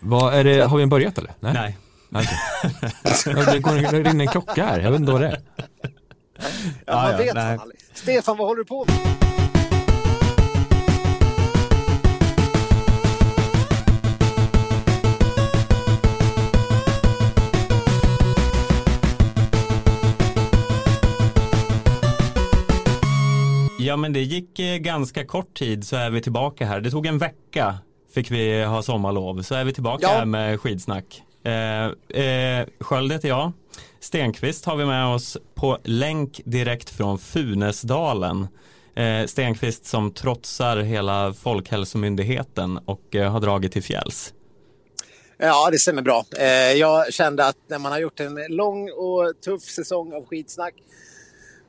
Vad är det, har vi börjat eller? Nej. Nej. Okay. det går in en klocka här, jag vet inte vad det är. Ja, man vet fan aldrig. Stefan, vad håller du på med? Ja men det gick eh, ganska kort tid så är vi tillbaka här. Det tog en vecka fick vi ha sommarlov så är vi tillbaka ja. här med skidsnack. Eh, eh, Sköld heter jag. Stenqvist har vi med oss på länk direkt från Funäsdalen. Eh, Stenqvist som trotsar hela Folkhälsomyndigheten och eh, har dragit till fjälls. Ja, det stämmer bra. Eh, jag kände att när man har gjort en lång och tuff säsong av skidsnack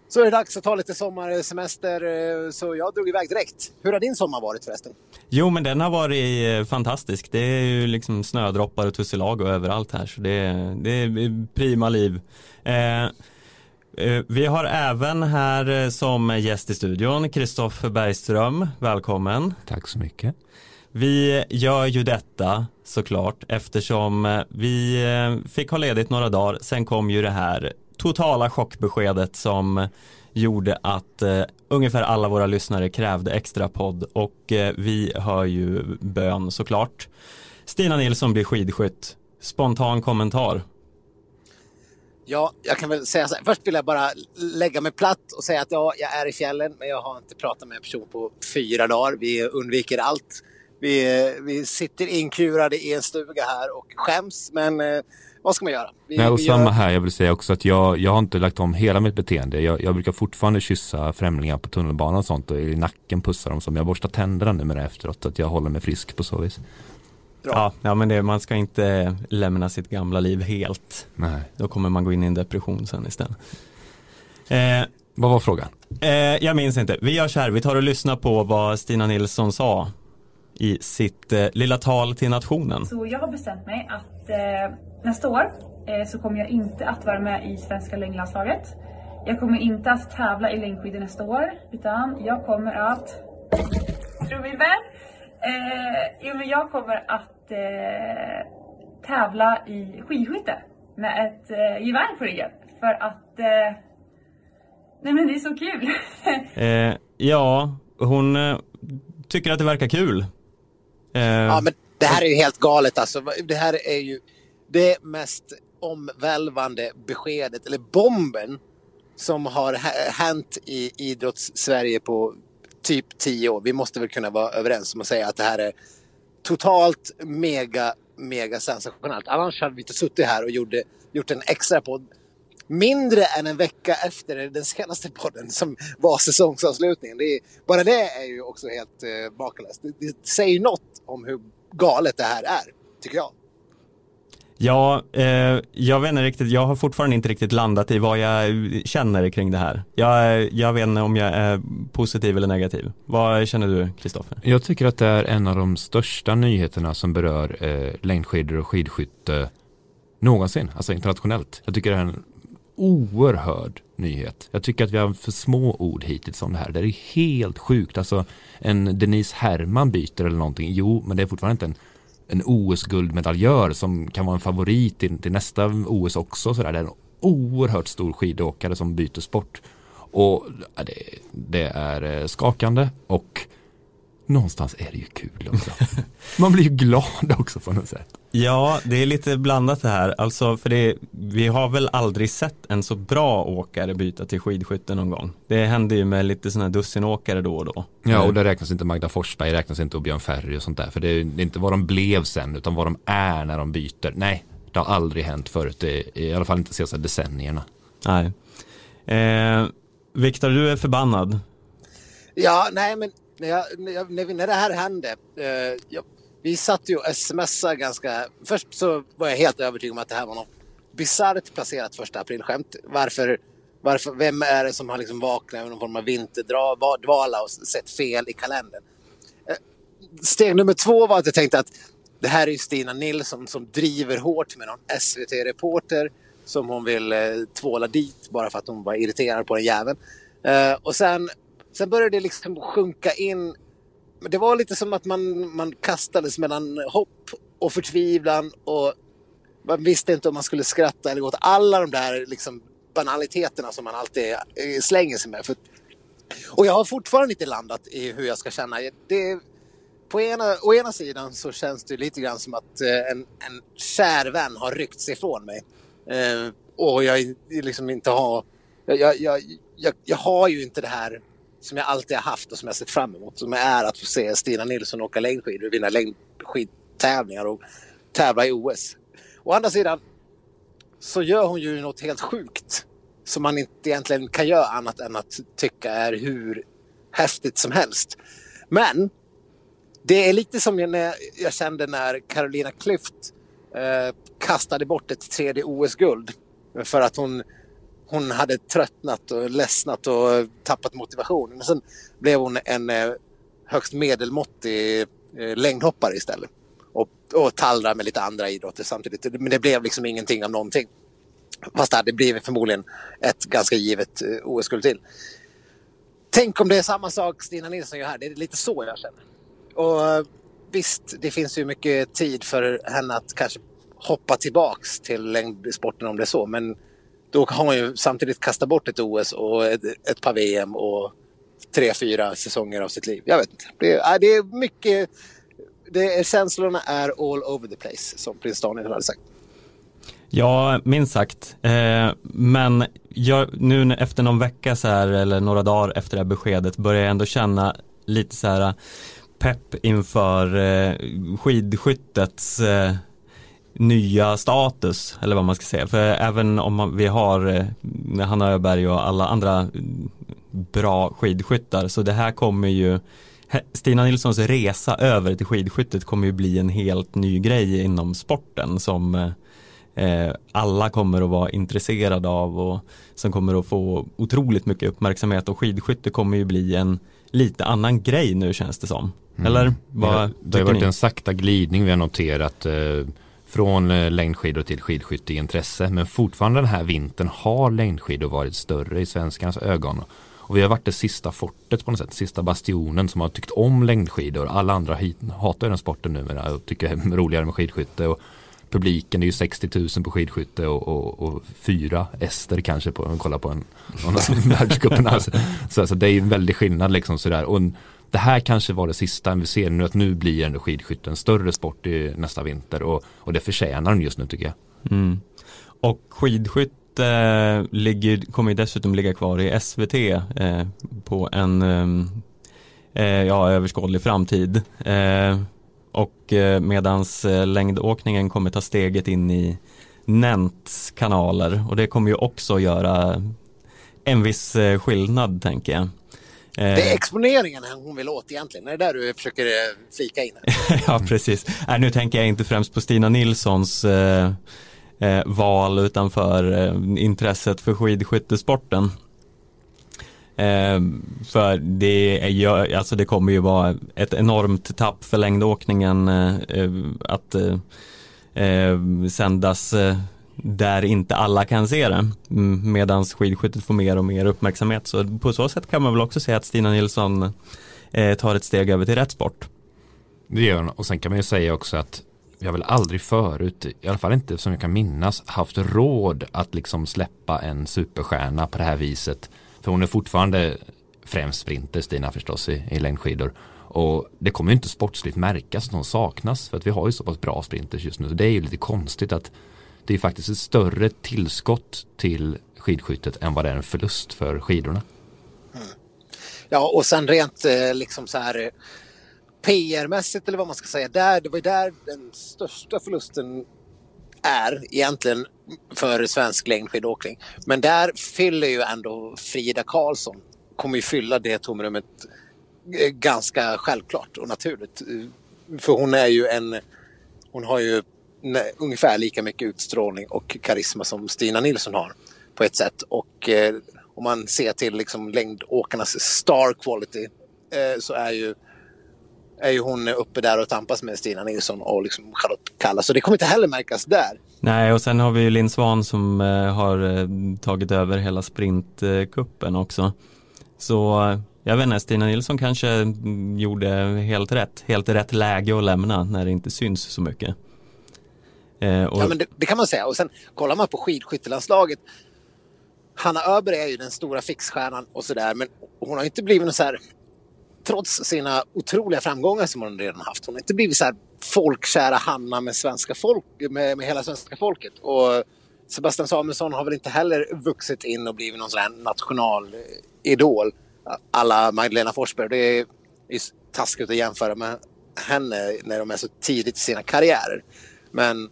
så är det dags att ta lite sommarsemester, eh, så jag drog iväg direkt. Hur har din sommar varit förresten? Jo, men den har varit eh, fantastisk. Det är ju liksom snödroppar och tussilago överallt här, så det, det är prima liv. Eh, eh, vi har även här som gäst i studion Kristoffer Bergström, välkommen. Tack så mycket. Vi gör ju detta såklart eftersom vi fick ha ledigt några dagar, sen kom ju det här totala chockbeskedet som gjorde att eh, ungefär alla våra lyssnare krävde extra podd och eh, vi hör ju bön såklart. Stina Nilsson blir skidskytt. Spontan kommentar. Ja, jag kan väl säga så här. Först vill jag bara lägga mig platt och säga att ja, jag är i fjällen, men jag har inte pratat med en person på fyra dagar. Vi undviker allt. Vi, eh, vi sitter inkurade i en stuga här och skäms, men eh, vad ska man göra? Vi, Nej, och samma gör... här, jag vill säga också att jag, jag har inte lagt om hela mitt beteende. Jag, jag brukar fortfarande kyssa främlingar på tunnelbanan och sånt och i nacken pussa dem som jag borstar tänderna numera efteråt. Så att jag håller mig frisk på så vis. Ja, ja, men det, man ska inte lämna sitt gamla liv helt. Nej. Då kommer man gå in i en depression sen istället. Eh, vad var frågan? Eh, jag minns inte. Vi gör så här, vi tar och lyssnar på vad Stina Nilsson sa i sitt eh, lilla tal till nationen. Så jag har bestämt mig att eh, nästa år eh, så kommer jag inte att vara med i svenska längdlandslaget. Jag kommer inte att tävla i längdskidor nästa år utan jag kommer att... Trumvirvel! Eh, jo men jag kommer att eh, tävla i skidskytte med ett eh, gevär på ryggen. För att... Eh, nej men det är så kul! eh, ja, hon eh, tycker att det verkar kul. Eh, ja men det här är ju helt galet alltså. Det här är ju det mest omvälvande beskedet, eller bomben, som har hänt i idrotts-Sverige på typ tio år. Vi måste väl kunna vara överens om att säga att det här är totalt mega, mega sensationellt. Annars hade vi inte suttit här och gjorde, gjort en extra podd mindre än en vecka efter den senaste podden som var säsongsavslutningen. Det är, bara det är ju också helt eh, makalöst. Det, det säger något om hur galet det här är, tycker jag. Ja, eh, jag vet inte riktigt, jag har fortfarande inte riktigt landat i vad jag känner kring det här. Jag, jag vet inte om jag är positiv eller negativ. Vad känner du, Kristoffer? Jag tycker att det är en av de största nyheterna som berör eh, längdskidor och skidskytte någonsin, alltså internationellt. Jag tycker det är en oerhörd nyhet. Jag tycker att vi har för små ord hittills om det här. Det är helt sjukt. Alltså en Denise Herrman byter eller någonting. Jo, men det är fortfarande inte en en OS-guldmedaljör som kan vara en favorit till, till nästa OS också. Så där. Det är en oerhört stor skidåkare som byter sport. Och det, det är eh, skakande och någonstans är det ju kul också. Man blir ju glad också på något sätt. Ja, det är lite blandat det här. Alltså, för det, vi har väl aldrig sett en så bra åkare byta till skidskytte någon gång. Det händer ju med lite sådana dussinåkare då och då. Ja, och det räknas inte Magda Forsberg, räknas inte och Björn Ferry och sånt där. För det är, det är inte vad de blev sen, utan vad de är när de byter. Nej, det har aldrig hänt förut, i alla fall inte de senaste decennierna. Nej. Eh, Viktor, du är förbannad. Ja, nej men när, jag, när, jag, när, vi, när det här hände, eh, jag, vi satt ju och smsade ganska... Först så var jag helt övertygad om att det här var något bisarrt placerat första aprilskämt. Varför, varför, vem är det som har liksom vaknat med någon form av vinterdvala och sett fel i kalendern? Eh, steg nummer två var att jag tänkte att det här är ju Stina Nilsson som driver hårt med någon SVT-reporter som hon vill eh, tvåla dit bara för att hon var irriterad på den jäveln. Eh, och sen Sen började det liksom sjunka in. Det var lite som att man, man kastades mellan hopp och förtvivlan och man visste inte om man skulle skratta eller gå åt alla de där liksom, banaliteterna som man alltid eh, slänger sig med. För, och jag har fortfarande inte landat i hur jag ska känna. Det, på ena, å ena sidan så känns det lite grann som att eh, en, en kär vän har ryckts ifrån mig. Eh, och jag liksom inte har... Jag, jag, jag, jag, jag har ju inte det här som jag alltid har haft och som jag sett fram emot. Som är att få se Stina Nilsson åka längdskidor och vinna längdskidtävlingar och tävla i OS. Å andra sidan så gör hon ju något helt sjukt som man inte egentligen kan göra annat än att tycka är hur häftigt som helst. Men det är lite som jag, jag kände när Carolina Klüft eh, kastade bort ett tredje OS-guld för att hon, hon hade tröttnat och ledsnat och tappat motivationen. Sen blev hon en eh, högst medelmåttig eh, längdhoppare istället och, och tallrar med lite andra idrotter samtidigt. Men det blev liksom ingenting av någonting. Fast det hade blivit förmodligen ett ganska givet eh, OS-guld till. Tänk om det är samma sak Stina Nilsson gör här. Det är lite så jag känner. Och visst, det finns ju mycket tid för henne att kanske hoppa tillbaks till längdsporten om det är så. Men då har man ju samtidigt kastat bort ett OS och ett, ett par VM och tre, fyra säsonger av sitt liv. Jag vet inte. Det är, äh, det är mycket... Det är, känslorna är all over the place, som prins Daniel hade sagt. Ja, minst sagt. Eh, men jag, nu efter någon vecka så här, eller några dagar efter det här beskedet börjar jag ändå känna lite så här äh, pepp inför eh, skidskyttets eh, nya status eller vad man ska säga. För även om man, vi har eh, Hanna Öberg och alla andra bra skidskyttar så det här kommer ju Stina Nilssons resa över till skidskyttet kommer ju bli en helt ny grej inom sporten som eh, alla kommer att vara intresserade av och som kommer att få otroligt mycket uppmärksamhet och skidskytte kommer ju bli en lite annan grej nu känns det som. Mm. Eller? Vad det, det har varit ni? en sakta glidning vi har noterat eh, från eh, längdskidor till skidskytte i intresse. Men fortfarande den här vintern har längdskidor varit större i svenskans ögon. Och vi har varit det sista fortet på något sätt, sista bastionen som har tyckt om längdskidor. Alla andra hatar den sporten numera och tycker det är roligare med skidskytte. Och publiken, det är ju 60 000 på skidskytte och, och, och fyra ester kanske på, kolla på en, världscupen. alltså. så, så det är en väldig skillnad liksom sådär. Och det här kanske var det sista vi ser nu att nu blir ändå skidskytte en större sport i nästa vinter och, och det förtjänar den just nu tycker jag. Mm. Och skidskytte eh, ligger, kommer ju dessutom ligga kvar i SVT eh, på en eh, eh, ja, överskådlig framtid. Eh, och eh, medans längdåkningen kommer ta steget in i Nents kanaler och det kommer ju också göra en viss skillnad tänker jag. Det är exponeringen hon vill åt egentligen, är det där du försöker flika in? ja, precis. Nej, nu tänker jag inte främst på Stina Nilssons eh, val utan för eh, intresset för skidskyttesporten. Eh, för det, är ju, alltså det kommer ju vara ett enormt tapp för längdåkningen eh, eh att eh, eh, sändas eh, där inte alla kan se det. Mm, Medan skidskyttet får mer och mer uppmärksamhet. Så på så sätt kan man väl också säga att Stina Nilsson eh, tar ett steg över till rätt sport. Det gör hon och sen kan man ju säga också att vi har väl aldrig förut, i alla fall inte som jag kan minnas, haft råd att liksom släppa en superstjärna på det här viset för hon är fortfarande främst sprinter, Stina förstås, i, i längdskidor. Och det kommer ju inte sportsligt märkas att hon saknas för att vi har ju så pass bra sprinters just nu. Så det är ju lite konstigt att det är faktiskt ett större tillskott till skidskyttet än vad det är en förlust för skidorna. Mm. Ja, och sen rent eh, liksom så här eh, PR-mässigt eller vad man ska säga, där, det var där den största förlusten är egentligen för svensk längdskidåkning. Men där fyller ju ändå Frida Karlsson, kommer ju fylla det tomrummet eh, ganska självklart och naturligt. För hon är ju en, hon har ju ungefär lika mycket utstrålning och karisma som Stina Nilsson har på ett sätt. Och eh, om man ser till liksom längdåkarnas star quality eh, så är ju är ju hon uppe där och tampas med Stina Nilsson och liksom Charlotte Kalla. Så det kommer inte heller märkas där. Nej, och sen har vi ju Linn Svan som eh, har eh, tagit över hela sprintkuppen också. Så eh, jag vet inte, Stina Nilsson kanske mm, gjorde helt rätt. Helt rätt läge att lämna när det inte syns så mycket. Eh, och... Ja, men det, det, kan man säga. Och sen kollar man på skidskyttelandslaget. Hanna Öberg är ju den stora fixstjärnan och sådär, men hon har inte blivit så här, trots sina otroliga framgångar som hon redan haft, hon har inte blivit så här folkkära Hanna med, svenska folk, med, med hela svenska folket. Och Sebastian Samuelsson har väl inte heller vuxit in och blivit någon sån här nationalidol alla Magdalena Forsberg. Det är, är taskigt att jämföra med henne när de är så tidigt i sina karriärer. Men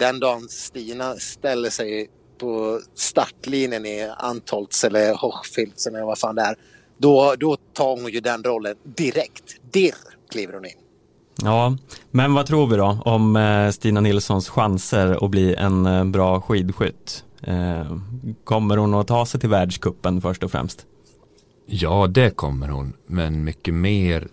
den dagen Stina ställer sig på startlinjen i Antolts eller Hochfilz eller vad fan det är. Då, då tar hon ju den rollen direkt. Dirr kliver hon in. Ja, men vad tror vi då om eh, Stina Nilssons chanser att bli en eh, bra skidskytt? Eh, kommer hon att ta sig till världskuppen först och främst? Ja, det kommer hon, men mycket mer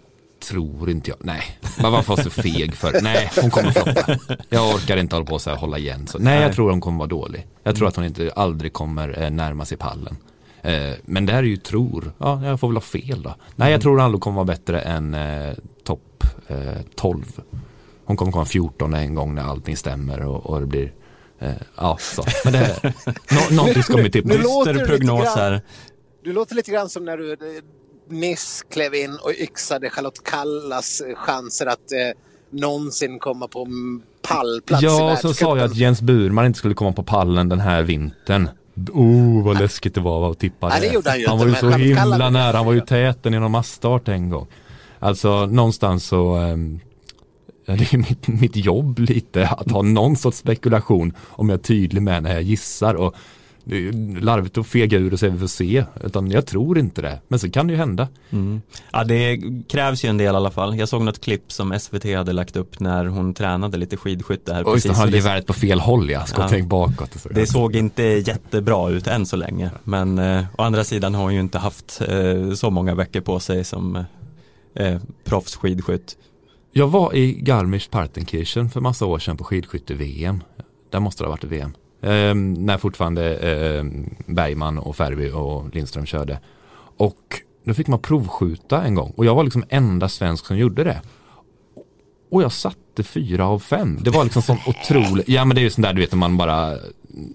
tror inte jag. Nej, man var så feg för. Nej, hon kommer floppa. Jag orkar inte hålla på så här, hålla igen. Så, nej, jag tror hon kommer vara dålig. Jag tror att hon inte aldrig kommer eh, närma sig pallen. Eh, men det här är ju tror. Ja, jag får väl ha fel då. Nej, jag tror hon aldrig kommer vara bättre än eh, topp eh, 12. Hon kommer komma 14 en gång när allting stämmer och, och det blir eh, ja, så. Men det är no, någonting ska vi till. Dyster prognos här. Du låter lite grann som när du nyss klev in och yxade Charlotte Kallas chanser att eh, någonsin komma på pallplats Ja, så sa jag att Jens Burman inte skulle komma på pallen den här vintern. Oh, vad läskigt det var att tippa det. det han, han var ju så himla nära, han var ju täten i någon massstart en gång. Alltså någonstans så um, det är mitt, mitt jobb lite att ha någon sorts spekulation om jag är tydlig med när jag gissar och larvigt att fega ur och säga vi får se. Utan jag tror inte det. Men så kan det ju hända. Mm. Ja det krävs ju en del i alla fall. Jag såg något klipp som SVT hade lagt upp när hon tränade lite skidskytte här. Och precis. Han hade geväret på fel håll ja. Ska ja. bakåt. Så. Det såg inte jättebra ut än så länge. Men eh, å andra sidan har hon ju inte haft eh, så många veckor på sig som eh, proffsskidskytt. Jag var i Garmisch-Partenkirchen för massa år sedan på skidskytte-VM. Där måste det ha varit VM. Eh, när fortfarande eh, Bergman och Färby och Lindström körde. Och då fick man provskjuta en gång och jag var liksom enda svensk som gjorde det. Och jag satte fyra av fem. Det var liksom sån otrolig. ja men det är ju sån där du vet när man bara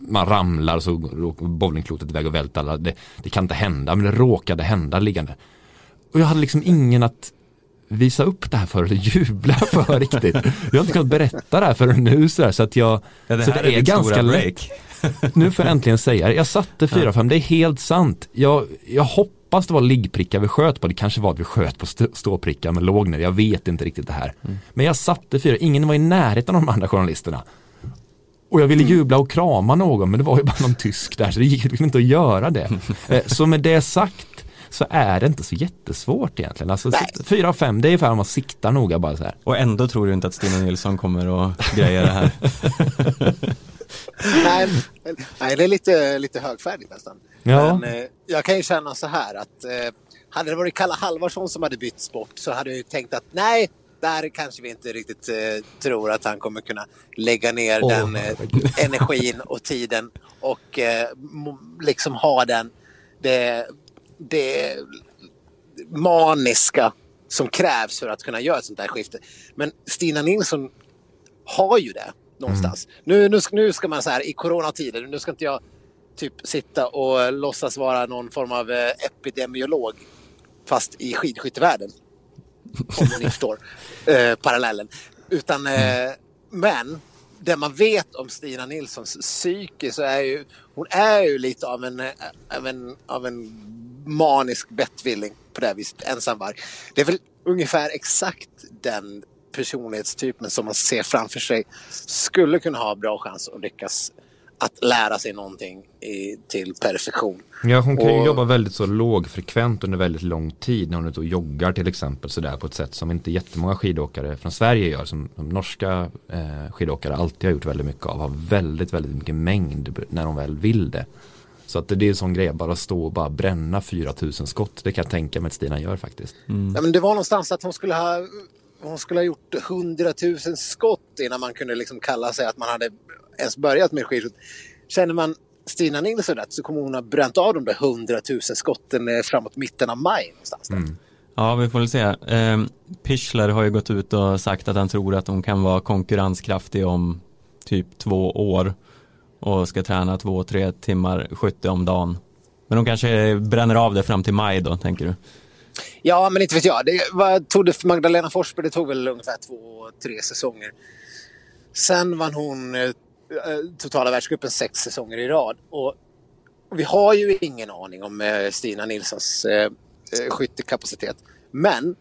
man ramlar och så råkar bowlingklotet iväg och välter alla. Det, det kan inte hända men det råkade hända liggande. Och jag hade liksom ingen att visa upp det här för eller jubla för riktigt. Jag har inte kunnat berätta det här förrän nu så, här, så att jag, ja, det så det är, är ganska lätt. nu får jag äntligen säga det. Jag satte 4-5, det är helt sant. Jag, jag hoppas det var liggprickar vi sköt på, det kanske var att vi sköt på ståprickar men låg ner, jag vet inte riktigt det här. Mm. Men jag satte 4, ingen var i närheten av de andra journalisterna. Och jag ville jubla och krama någon men det var ju bara någon tysk där så det gick inte att göra det. Eh, så med det sagt så är det inte så jättesvårt egentligen. Alltså fyra av fem, det är ungefär om man siktar noga bara så här. Och ändå tror du inte att Stina Nilsson kommer att greja det här? nej, nej, det är lite, lite högfärdigt nästan. Ja. Men eh, jag kan ju känna så här att eh, hade det varit Kalle Halvarsson som hade bytt sport så hade jag ju tänkt att nej, där kanske vi inte riktigt eh, tror att han kommer kunna lägga ner oh. den eh, energin och tiden och eh, liksom ha den det det maniska som krävs för att kunna göra ett sånt här skifte. Men Stina Nilsson har ju det någonstans. Mm. Nu, nu, nu ska man så här i coronatider, nu ska inte jag typ sitta och låtsas vara någon form av eh, epidemiolog fast i skidskyttevärlden. Om ni förstår eh, parallellen. Utan, eh, men det man vet om Stina Nilssons psyke så är ju hon är ju lite av en, eh, av en, av en manisk bettvilling på det här viset, ensamvarg. Det är väl ungefär exakt den personlighetstypen som man ser framför sig skulle kunna ha bra chans att lyckas att lära sig någonting i, till perfektion. Ja, hon kan och, ju jobba väldigt så lågfrekvent under väldigt lång tid när hon är ute och joggar till exempel sådär på ett sätt som inte jättemånga skidåkare från Sverige gör som, som norska eh, skidåkare alltid har gjort väldigt mycket av. Har väldigt, väldigt mycket mängd när de väl vill det. Så att det är en sån grej, bara stå och bara bränna 4000 skott. Det kan jag tänka mig att Stina gör faktiskt. Mm. Ja, men det var någonstans att hon skulle ha hon skulle ha gjort 100 000 skott innan man kunde liksom kalla sig att man hade ens börjat med skidskytte. Känner man Stina Nilsson rätt så kommer hon ha bränt av de där 100 000 skotten eh, framåt mitten av maj. Någonstans mm. Ja, vi får väl se. Eh, Pichler har ju gått ut och sagt att han tror att hon kan vara konkurrenskraftig om typ två år och ska träna två, tre timmar skytte om dagen. Men de kanske bränner av det fram till maj då, tänker du? Ja, men inte vet jag. Det, vad tog det för Magdalena Forsberg? Det tog väl ungefär två, tre säsonger. Sen vann hon eh, totala världscupen sex säsonger i rad. Och vi har ju ingen aning om eh, Stina Nilssons eh, eh, skyttekapacitet. Men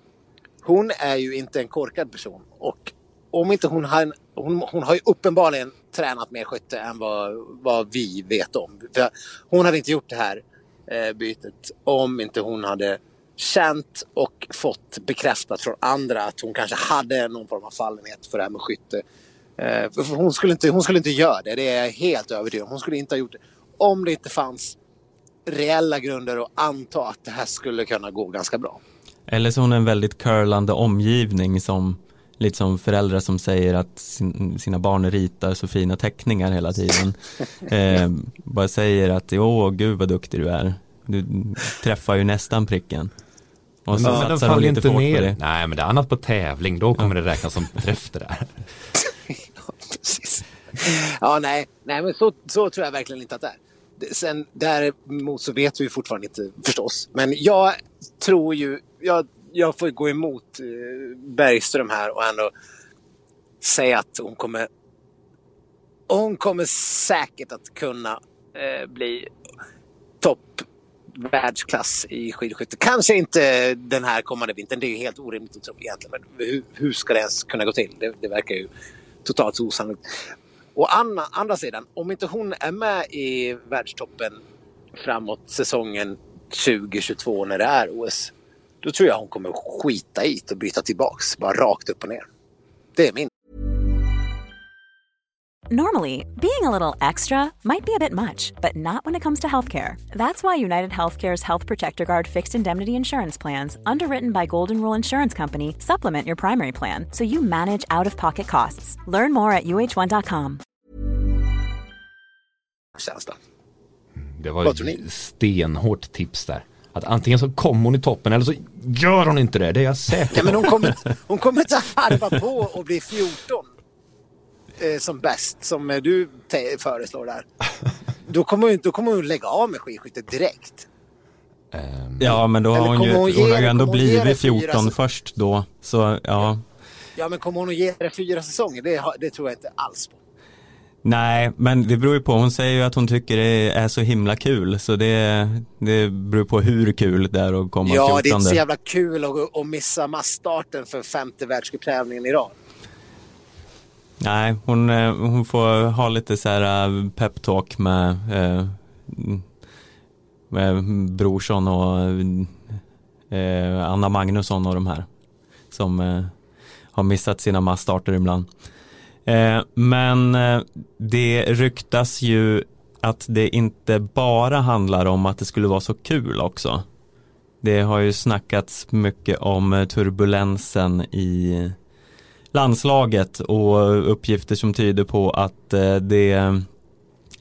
hon är ju inte en korkad person. Och om inte hon har, hon, hon har ju uppenbarligen tränat mer skytte än vad, vad vi vet om. För hon hade inte gjort det här eh, bytet om inte hon hade känt och fått bekräftat från andra att hon kanske hade någon form av fallenhet för det här med skytte. Eh, hon, skulle inte, hon skulle inte göra det, det är jag helt övertygad om. Hon skulle inte ha gjort det om det inte fanns reella grunder att anta att det här skulle kunna gå ganska bra. Eller så hon är en väldigt curlande omgivning som lite som föräldrar som säger att sin, sina barn ritar så fina teckningar hela tiden. eh, bara säger att åh gud vad duktig du är. Du träffar ju nästan pricken. Och så men satsar de lite ner. på det. Nej men det är annat på tävling, då kommer ja. det räknas som träff det där. ja, precis. Ja, nej, nej men så, så tror jag verkligen inte att det är. Sen däremot så vet vi fortfarande inte förstås. Men jag tror ju, jag, jag får gå emot eh, Bergström här och ändå säga att hon kommer hon kommer säkert att kunna eh, bli topp världsklass i skidskytte. Kanske inte den här kommande vintern, det är ju helt orimligt att tro egentligen. Men hur, hur ska det ens kunna gå till? Det, det verkar ju totalt osannolikt. Å andra, andra sidan, om inte hon är med i världstoppen framåt säsongen 2022 när det är OS, då tror jag hon kommer skita i och byta tillbaks, bara rakt upp och ner. Det är min. Normally, being a little extra might be a bit much, but not when it comes to healthcare. That's why United Healthcare's Health Protector Guard fixed indemnity insurance plans, underwritten by Golden Rule Insurance Company, supplement your primary plan so you manage out of pocket costs. Learn more at uh1.com. Det var ett stenhårt tips där. Att antingen så kommer hon i toppen eller så gör hon inte det, det är jag säker på. Ja, men hon kommer, hon kommer inte harva på och bli 14 eh, som bäst, som du föreslår där. Då kommer hon, då kommer hon lägga av med skidskyttet direkt. Um, ja, men då har hon, ju, hon, ge, hon har ju ändå blivit 14 först då. Så ja. Ja, men kommer hon att ge det fyra säsonger? Det, det tror jag inte alls på. Nej, men det beror ju på. Hon säger ju att hon tycker det är så himla kul. Så det, det beror på hur kul det är att komma Ja, 14. det är inte så jävla kul att, att missa massstarten för femte världscuptävlingen i rad. Nej, hon, eh, hon får ha lite så här eh, peptalk med, eh, med Brorsson och Anna Magnusson och de här. Som har missat sina massstarter ibland. Men det ryktas ju att det inte bara handlar om att det skulle vara så kul också. Det har ju snackats mycket om turbulensen i landslaget och uppgifter som tyder på att eh, det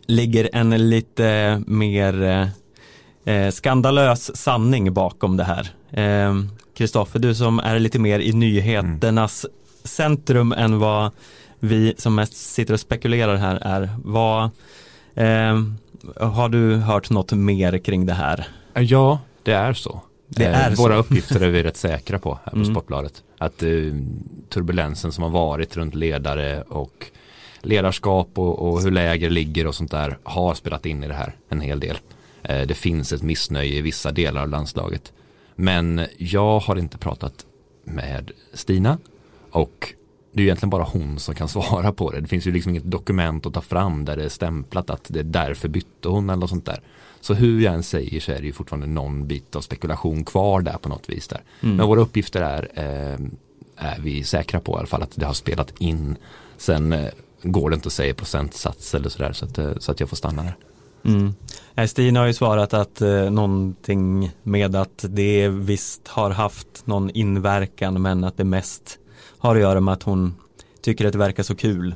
ligger en lite mer eh, skandalös sanning bakom det här. Kristoffer, du som är lite mer i nyheternas mm. centrum än vad vi som mest sitter och spekulerar här är. Vad, eh, har du hört något mer kring det här? Ja, det är så. Det är Våra så. uppgifter är vi rätt säkra på här på mm. Sportbladet. Att eh, turbulensen som har varit runt ledare och ledarskap och, och, hur läger ligger och sånt där har spelat in i det här en hel del. Eh, det finns ett missnöje i vissa delar av landslaget. Men jag har inte pratat med Stina och det är egentligen bara hon som kan svara på det. Det finns ju liksom inget dokument att ta fram där det är stämplat att det är därför bytte hon eller något sånt där. Så hur jag än säger så är det ju fortfarande någon bit av spekulation kvar där på något vis där. Mm. Men våra uppgifter är, eh, är vi säkra på i alla fall att det har spelat in. Sen eh, går det inte att säga procentsats eller sådär så att, eh, så att jag får stanna där. Mm. Stina har ju svarat att eh, någonting med att det visst har haft någon inverkan men att det mest har att göra med att hon tycker att det verkar så kul.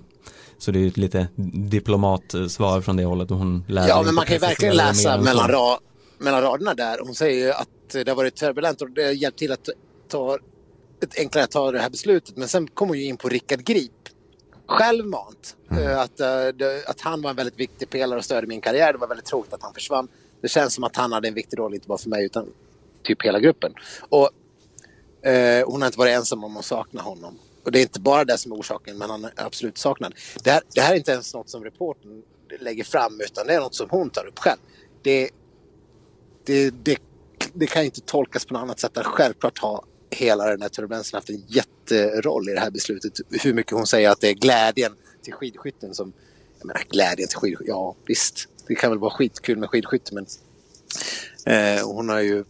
Så det är ett lite diplomatsvar från det hållet och hon lär Ja men man kan ju verkligen läsa mellan, ra mellan raderna där. Hon säger ju att det har varit turbulent och det har hjälpt till att ta ett enklare att ta det här beslutet. Men sen kommer hon ju in på Rickard Grip. självmant. Mm. Eh, att, uh, att han var en väldigt viktig pelare och stöd i min karriär. Det var väldigt tråkigt att han försvann. Det känns som att han hade en viktig roll, inte bara för mig utan typ hela gruppen. Och Eh, hon har inte varit ensam om att sakna honom. Och det är inte bara det som är orsaken, men han är absolut saknad. Det här, det här är inte ens något som reporten lägger fram, utan det är något som hon tar upp själv. Det, det, det, det kan inte tolkas på något annat sätt. än Självklart har hela den här turbulensen haft en jätteroll i det här beslutet. Hur mycket hon säger att det är glädjen till skidskytten som... Jag menar glädjen till skidskytten, ja visst. Det kan väl vara skitkul med skidskytte men... Eh, hon har ju...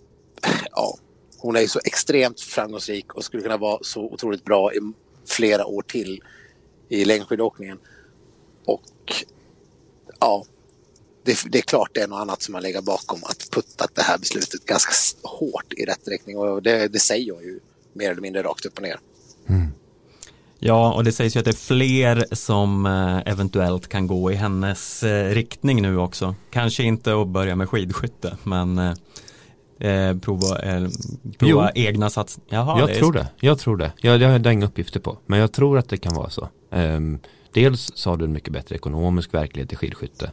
Ja, hon är ju så extremt framgångsrik och skulle kunna vara så otroligt bra i flera år till i längdskidåkningen. Och ja, det, det, är klart det är något annat som har legat bakom att putta det här beslutet ganska hårt i rätt riktning och det, det säger hon ju mer eller mindre rakt upp och ner. Mm. Ja, och det sägs ju att det är fler som eh, eventuellt kan gå i hennes eh, riktning nu också. Kanske inte att börja med skidskytte, men eh, eh, prova, eh, prova egna satsningar. jag det tror det. Jag tror det. Jag, jag har inga uppgifter på, men jag tror att det kan vara så. Um, dels så har du en mycket bättre ekonomisk verklighet i skidskytte.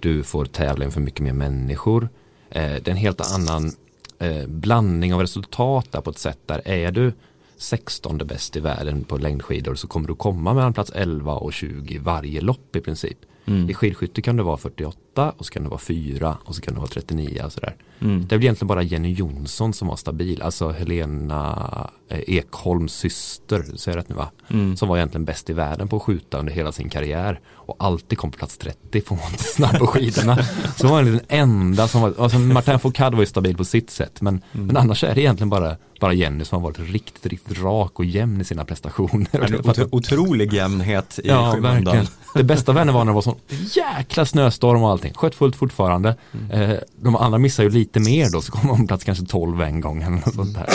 Du får tävla inför mycket mer människor. Eh, det är en helt annan eh, blandning av resultat där på ett sätt där är du 16 bäst i världen på längdskidor så kommer du komma mellan plats 11 och 20 varje lopp i princip. Mm. I skidskytte kan det vara 48 och så kan det vara 4 och så kan det vara 39 och sådär. Mm. Det blir egentligen bara Jenny Jonsson som var stabil, alltså Helena eh, Ekholms syster, så är det rätt nu va? Mm. Som var egentligen bäst i världen på att skjuta under hela sin karriär och alltid kom på plats 30 för hon var inte snabb på skidorna. så var den enda som var, alltså Martin Foucault var ju stabil på sitt sätt men, mm. men annars är det egentligen bara, bara Jenny som har varit riktigt, riktigt rak och jämn i sina prestationer. En otro, otrolig jämnhet i ja, skymundan. Det bästa var när det var sån jäkla snöstorm och allting, sköt fullt fortfarande. Mm. Eh, de andra missar ju lite mer då så kom de på plats kanske 12 en gång eller något sånt där.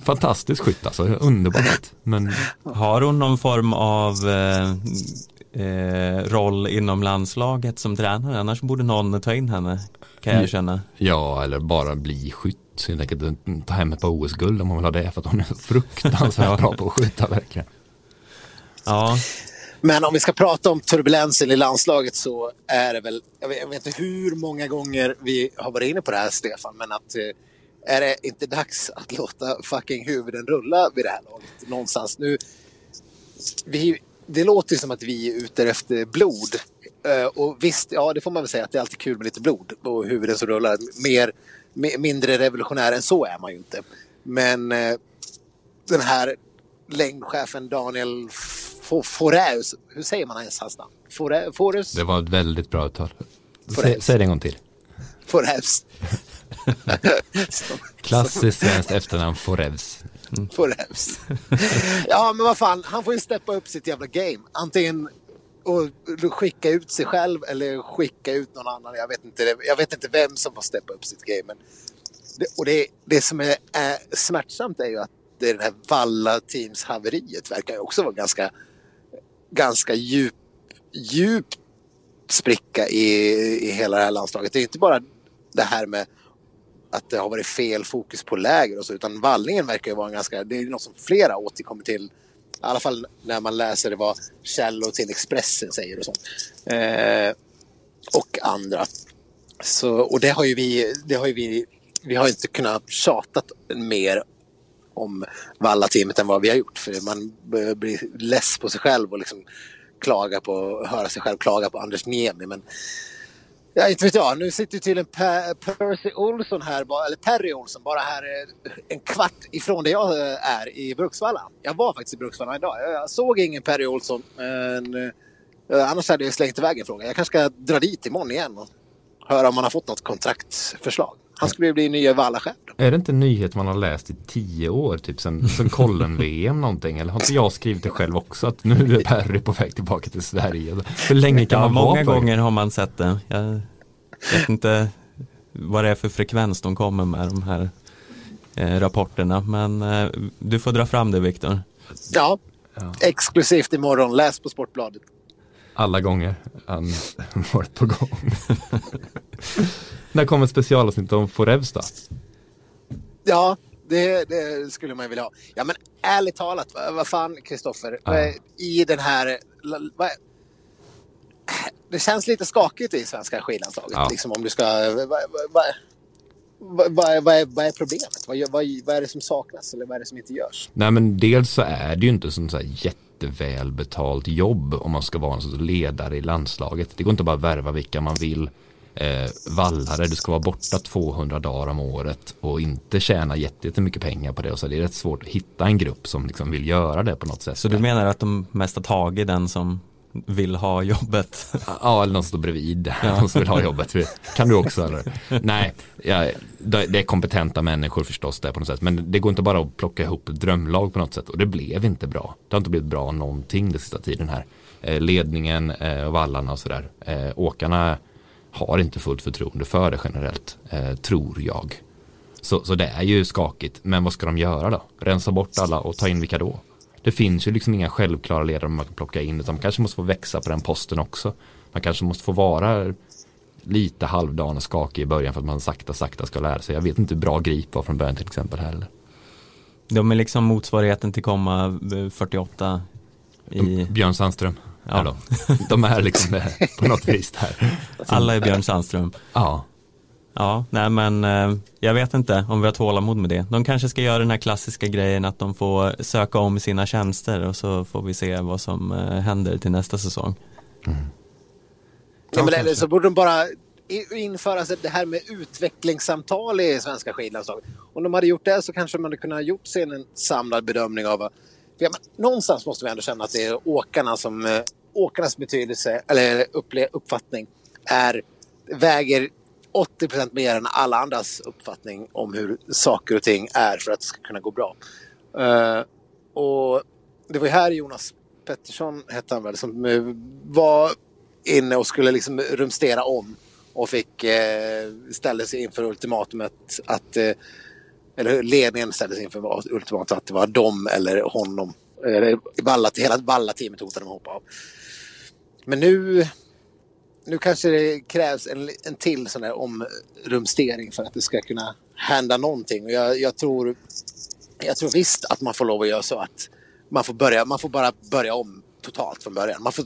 Fantastiskt skytt alltså, underbart. Men... Har hon någon form av eh, eh, roll inom landslaget som tränare? Annars borde någon ta in henne, kan jag känna. Ja, eller bara bli skytt. Helt enkelt ta hem ett par OS-guld om man vill ha det, för att hon är fruktansvärt bra på att skjuta verkligen. Ja. Men om vi ska prata om turbulensen i landslaget så är det väl, jag vet, jag vet inte hur många gånger vi har varit inne på det här Stefan, men att eh, är det inte dags att låta fucking huvuden rulla vid det här laget någonstans? Nu, vi, det låter som att vi är ute efter blod. Eh, och visst, ja det får man väl säga att det är alltid kul med lite blod och huvuden som rullar. Mer, mindre revolutionär än så är man ju inte. Men eh, den här längdchefen Daniel Foreus, hur säger man ens hans namn? Foreus? Det var ett väldigt bra uttal. Säg, säg det en gång till. Foreus. Klassiskt svenskt efternamn Forevs. Mm. Forevs. ja, men vad fan, han får ju steppa upp sitt jävla game. Antingen och skicka ut sig själv eller skicka ut någon annan. Jag vet inte, jag vet inte vem som får steppa upp sitt game. Men det, och det, det som är, är smärtsamt är ju att det, det här Valla Teams haveriet verkar ju också vara ganska, ganska djup, djup spricka i, i hela det här landslaget. Det är inte bara det här med att det har varit fel fokus på läger och så, utan vallningen verkar ju vara en ganska, det är något som flera återkommer till, i alla fall när man läser det vad källor till Expressen säger och sånt. Eh, och andra. Så, och det har ju vi, det har ju vi, vi har inte kunnat tjata mer om Valla-teamet än vad vi har gjort. För man blir less på sig själv och liksom klaga på, höra sig själv klaga på Anders Niemi. Men Ja, inte vet jag. Nu sitter ju tydligen Percy Olsson här, eller Perry Olsson, bara här eh, en kvart ifrån där jag eh, är i Bruksvalla. Jag var faktiskt i Bruksvalla idag. Jag såg ingen Perry Olsson. Men, eh, annars hade jag slängt iväg en fråga. Jag kanske ska dra dit imorgon igen och höra om man har fått något kontraktförslag. Han skulle ju bli nya Valla-chef. Är det inte en nyhet man har läst i tio år, typ sen, sen Kollen-VM någonting? Eller har inte jag skrivit det själv också? Att nu är Perry på väg tillbaka till Sverige. Hur länge kan ja, man vara Många gånger har man sett det. Jag vet inte vad det är för frekvens de kommer med de här eh, rapporterna. Men eh, du får dra fram det Viktor. Ja, ja, exklusivt imorgon. Läs på Sportbladet. Alla gånger han varit på gång. När kommer specialavsnitt om då? Ja, det, det, skulle man vilja ha. Ja, men ärligt talat, vad, vad fan Kristoffer, ja. i den här... Vad, det känns lite skakigt i svenska skidlandslaget. Ja. Liksom, om du ska... Vad, vad, vad, vad, är, vad är problemet? Vad, vad, vad är det som saknas eller vad är det som inte görs? Nej men dels så är det ju inte som så här jättevälbetalt jobb om man ska vara en sorts ledare i landslaget. Det går inte bara att värva vilka man vill. Eh, vallare, du ska vara borta 200 dagar om året och inte tjäna jättemycket pengar på det. Och så det är rätt svårt att hitta en grupp som liksom vill göra det på något sätt. Så du menar att de mest har tagit den som vill ha jobbet. Ja, eller någon står bredvid. Ja. Någon som vill ha jobbet. Kan du också eller? Nej, ja, det är kompetenta människor förstås där på något sätt. Men det går inte bara att plocka ihop drömlag på något sätt. Och det blev inte bra. Det har inte blivit bra någonting den sista tiden här. Eh, ledningen eh, och vallarna och sådär. Eh, åkarna har inte fullt förtroende för det generellt, tror jag. Så, så det är ju skakigt. Men vad ska de göra då? Rensa bort alla och ta in vilka då? Det finns ju liksom inga självklara ledare man kan plocka in utan man kanske måste få växa på den posten också. Man kanske måste få vara lite halvdan och skakig i början för att man sakta sakta ska lära sig. Jag vet inte hur bra Grip var från början till exempel heller. De är liksom motsvarigheten till komma 48 i... Björn Sandström. Ja. De är liksom det på något vis där. Alla är Björn Sandström. Ja. Ja, nej men eh, jag vet inte om vi har tålamod med det. De kanske ska göra den här klassiska grejen att de får söka om sina tjänster och så får vi se vad som eh, händer till nästa säsong. Mm. Ja, men eller så borde de bara införa det här med utvecklingssamtal i svenska skidlandslaget. Om de hade gjort det så kanske man hade kunnat gjort sig en samlad bedömning av för ja, någonstans måste vi ändå känna att det är åkarna som äh, åkarnas betydelse eller uppfattning är väger 80 procent mer än alla andras uppfattning om hur saker och ting är för att det ska kunna gå bra. Uh, och det var ju här Jonas Pettersson, hette han väl, som eh, var inne och skulle liksom rumstera om och fick eh, uh, ställa sig inför ultimatumet att eller ledningen ställde sig inför ultimatumet att det var dem eller honom. Eller Balla, hela Balla-teamet hotade de att hoppa av. Men nu nu kanske det krävs en, en till sån här omrumstering för att det ska kunna hända någonting. Och jag, jag, tror, jag tror visst att man får lov att göra så att man får, börja, man får bara börja om totalt från början. Man får,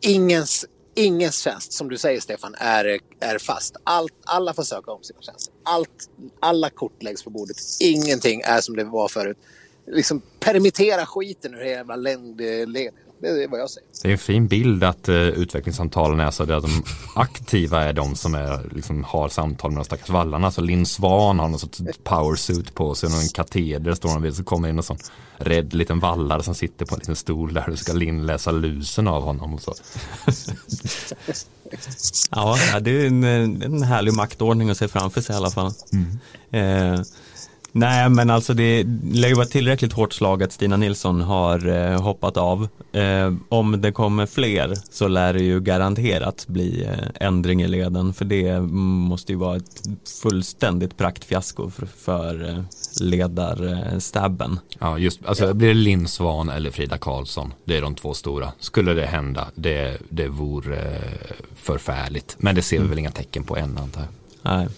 ingens, ingens tjänst, som du säger Stefan, är, är fast. Allt, alla får söka om sina tjänster. Allt, alla kort läggs på bordet. Ingenting är som det var förut. Liksom permittera skiten ur hela jävla längdledningen. Det är vad jag säger. Det är en fin bild att uh, utvecklingssamtalen är så att de aktiva är de som är, liksom, har samtal med de stackars vallarna. Så Linn Svan har någon sorts powersuit på sig, någon kateder står hon vid, så kommer in en sån rädd liten vallare som sitter på en liten stol där du ska Linn läsa lusen av honom och så. ja, det är en, en härlig maktordning att se framför sig i alla fall. Mm. Eh, Nej, men alltså det lär ju vara tillräckligt hårt slag att Stina Nilsson har eh, hoppat av. Eh, om det kommer fler så lär det ju garanterat bli eh, ändring i leden för det måste ju vara ett fullständigt praktfiasko för, för eh, ledarstabben. Ja, just alltså blir det Linn Svan eller Frida Karlsson. Det är de två stora. Skulle det hända, det, det vore eh, förfärligt. Men det ser vi mm. väl inga tecken på än antar jag. Nej.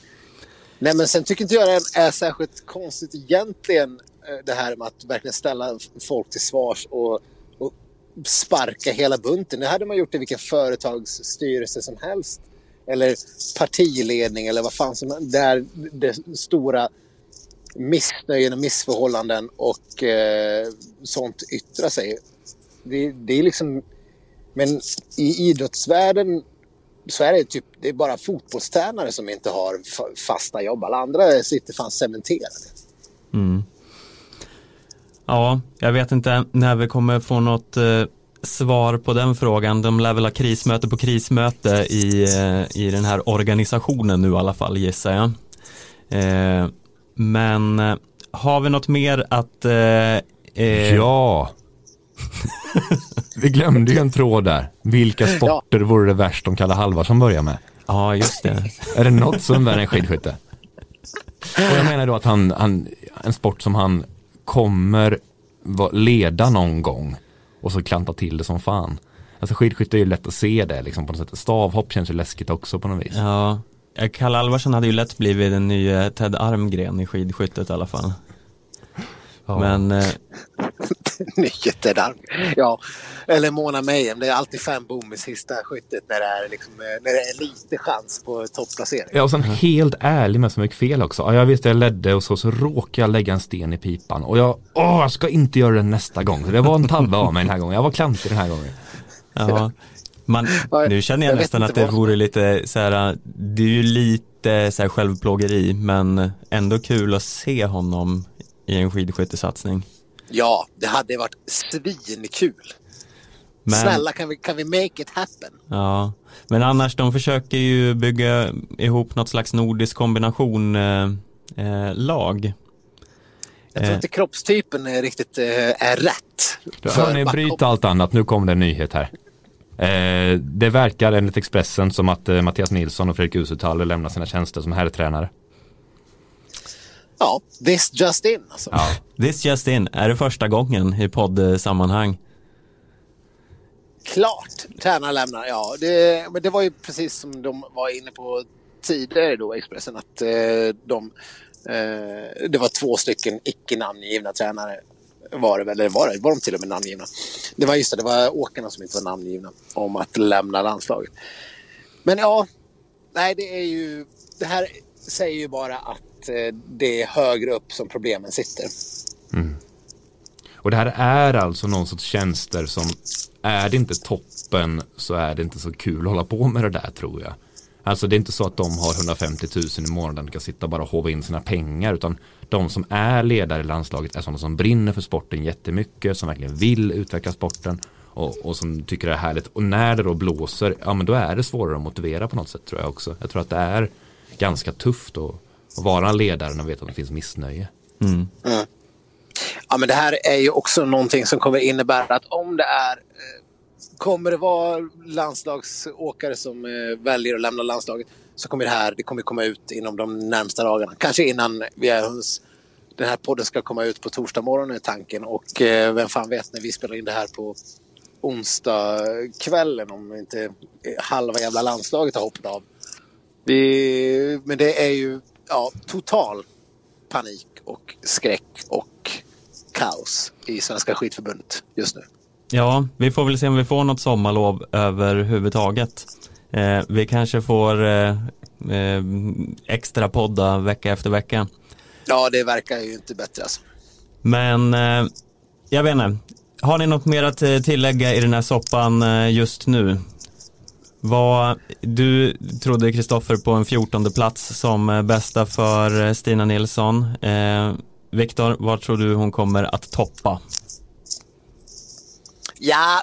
Nej, men sen tycker inte jag det är särskilt konstigt egentligen eh, det här med att verkligen ställa folk till svars och, och sparka hela bunten. Det hade man gjort i vilken företagsstyrelse som helst. Eller partiledning eller vad fan som helst. Där det stora missnöjen och missförhållanden och eh, sånt yttrar sig. Det, det är liksom... Men i idrottsvärlden så är det typ, det är bara fotbollstränare som inte har fasta jobb. Alla andra sitter fan cementerade. Mm. Ja, jag vet inte när vi kommer få något eh, svar på den frågan. De lär väl ha krismöte på krismöte i, eh, i den här organisationen nu i alla fall gissar jag. Eh, men eh, har vi något mer att eh, eh, Ja, Vi glömde ju en tråd där. Vilka sporter vore det värst om Kalle Halvarsson börjar med? Ja, just det. är det något som är en skidskytte? Och jag menar då att han, han, en sport som han kommer leda någon gång och så klanta till det som fan. Alltså skidskytte är ju lätt att se det liksom på något sätt. Stavhopp känns ju läskigt också på något vis. Ja, Kalle Alvarsson hade ju lätt blivit den nya Ted Armgren i skidskyttet i alla fall. Ja. Men eh, nyheter där. Ja, eller Mona Mejem. Det är alltid fem bom i sista skyttet när det är, liksom, eh, när det är lite chans på topplacering. Ja, och sen helt ärlig med så mycket fel också. Ja, jag visste jag ledde och så, så råkade jag lägga en sten i pipan. Och jag, åh, jag ska inte göra det nästa gång. det var en tabbe av mig den här gången. Jag var klantig den här gången. Ja. Man, nu känner jag, jag nästan att det vore lite så här, det är ju lite så här självplågeri men ändå kul att se honom i en skidskyttesatsning. Ja, det hade varit svinkul. Men, Snälla, kan vi, kan vi make it happen? Ja, men annars de försöker ju bygga ihop något slags nordisk kombination eh, eh, lag. Jag tror eh. inte kroppstypen är riktigt eh, är rätt. Hörni, bryt allt annat. Nu kommer det en nyhet här. Eh, det verkar enligt Expressen som att eh, Mattias Nilsson och Fredrik Usutaller lämnar sina tjänster som herrtränare. Ja, this just in alltså. Ja, this just in. Är det första gången i poddsammanhang? Klart, tränare lämnar. Ja, det, men det var ju precis som de var inne på tidigare då, Expressen, att eh, de, eh, det var två stycken icke namngivna tränare var det väl, eller var det, var de till och med namngivna? Det var just det, det var åkarna som inte var namngivna om att lämna landslaget. Men ja, nej det är ju, det här säger ju bara att Eh, det är högre upp som problemen sitter. Mm. Och det här är alltså någon sorts tjänster som är det inte toppen så är det inte så kul att hålla på med det där tror jag. Alltså det är inte så att de har 150 000 i månaden och kan sitta bara och hova in sina pengar utan de som är ledare i landslaget är sådana som brinner för sporten jättemycket, som verkligen vill utveckla sporten och, och, som tycker det är härligt. Och när det då blåser, ja men då är det svårare att motivera på något sätt tror jag också. Jag tror att det är ganska tufft att, att vara en ledare när man vet att det finns missnöje. Mm. Mm. Ja men det här är ju också någonting som kommer innebära att om det är eh, Kommer det vara landslagsåkare som eh, väljer att lämna landslaget så kommer det här det kommer komma ut inom de närmsta dagarna. Kanske innan vi är hos den här podden ska komma ut på torsdag morgon är tanken och eh, vem fan vet när vi spelar in det här på onsdag kvällen om inte halva jävla landslaget har hoppat av. Vi, men det är ju ja, total panik och skräck och kaos i Svenska skidförbundet just nu. Ja, vi får väl se om vi får något sommarlov överhuvudtaget. Eh, vi kanske får eh, eh, extra podda vecka efter vecka. Ja, det verkar ju inte bättre alltså. Men eh, jag vet inte, har ni något mer att eh, tillägga i den här soppan eh, just nu? Vad, du trodde Kristoffer på en 14 plats som bästa för Stina Nilsson. Eh, Viktor, vad tror du hon kommer att toppa? Ja,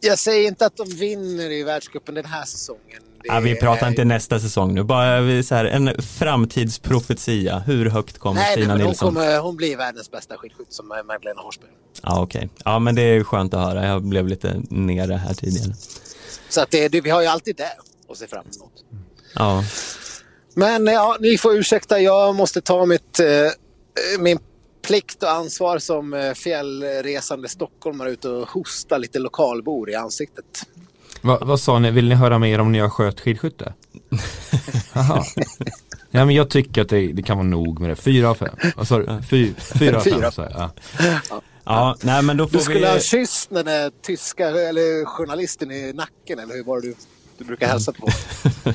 jag säger inte att de vinner i världscupen den här säsongen. Ja, vi pratar inte nästa säsong nu, bara så här, en framtidsprofetia. Hur högt kommer Nej, Stina men Nilsson? Hon, kommer, hon blir världens bästa skidskytt som Magdalena Horsberg. Ja, okej. Okay. Ja, men det är skönt att höra. Jag blev lite nere här tidigare. Så att det, vi har ju alltid det att se fram emot. Ja. Men ja, ni får ursäkta, jag måste ta mitt, eh, min plikt och ansvar som eh, fjällresande stockholmare ut och hosta lite lokalbor i ansiktet. Va, vad sa ni, vill ni höra mer om när jag sköt skidskytte? Jaha. Ja men jag tycker att det, det, kan vara nog med det. Fyra av fem. Vad sa du? Fy, fyra av fem. Så, ja. Ja. Ja, nej men då får du skulle vi... ha kysst den där tyska eller journalisten i nacken eller hur var det du, du brukar hälsa på?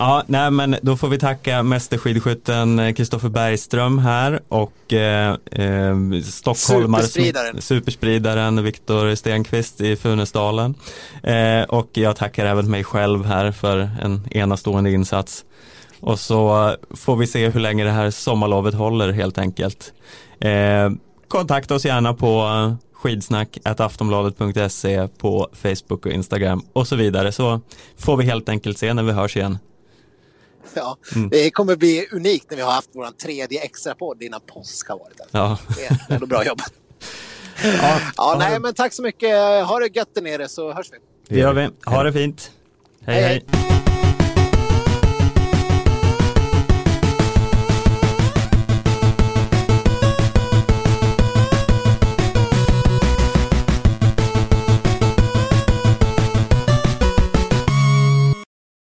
Ja, nej men då får vi tacka mästerskidskytten Kristoffer Bergström här och eh, eh, stockholmare superspridaren, superspridaren Viktor Stenqvist i Funäsdalen. Eh, och jag tackar även mig själv här för en enastående insats. Och så får vi se hur länge det här sommarlovet håller helt enkelt. Eh, kontakta oss gärna på skidsnack aftonbladet.se på Facebook och Instagram och så vidare så får vi helt enkelt se när vi hörs igen. Ja, mm. Det kommer bli unikt när vi har haft vår tredje extra podd innan påsk har varit. Ja. Det är ändå bra jobbat. Ja, ja, nej, men tack så mycket. Ha det gött där nere så hörs vi. Det gör vi. Ha det fint. hej. hej. hej.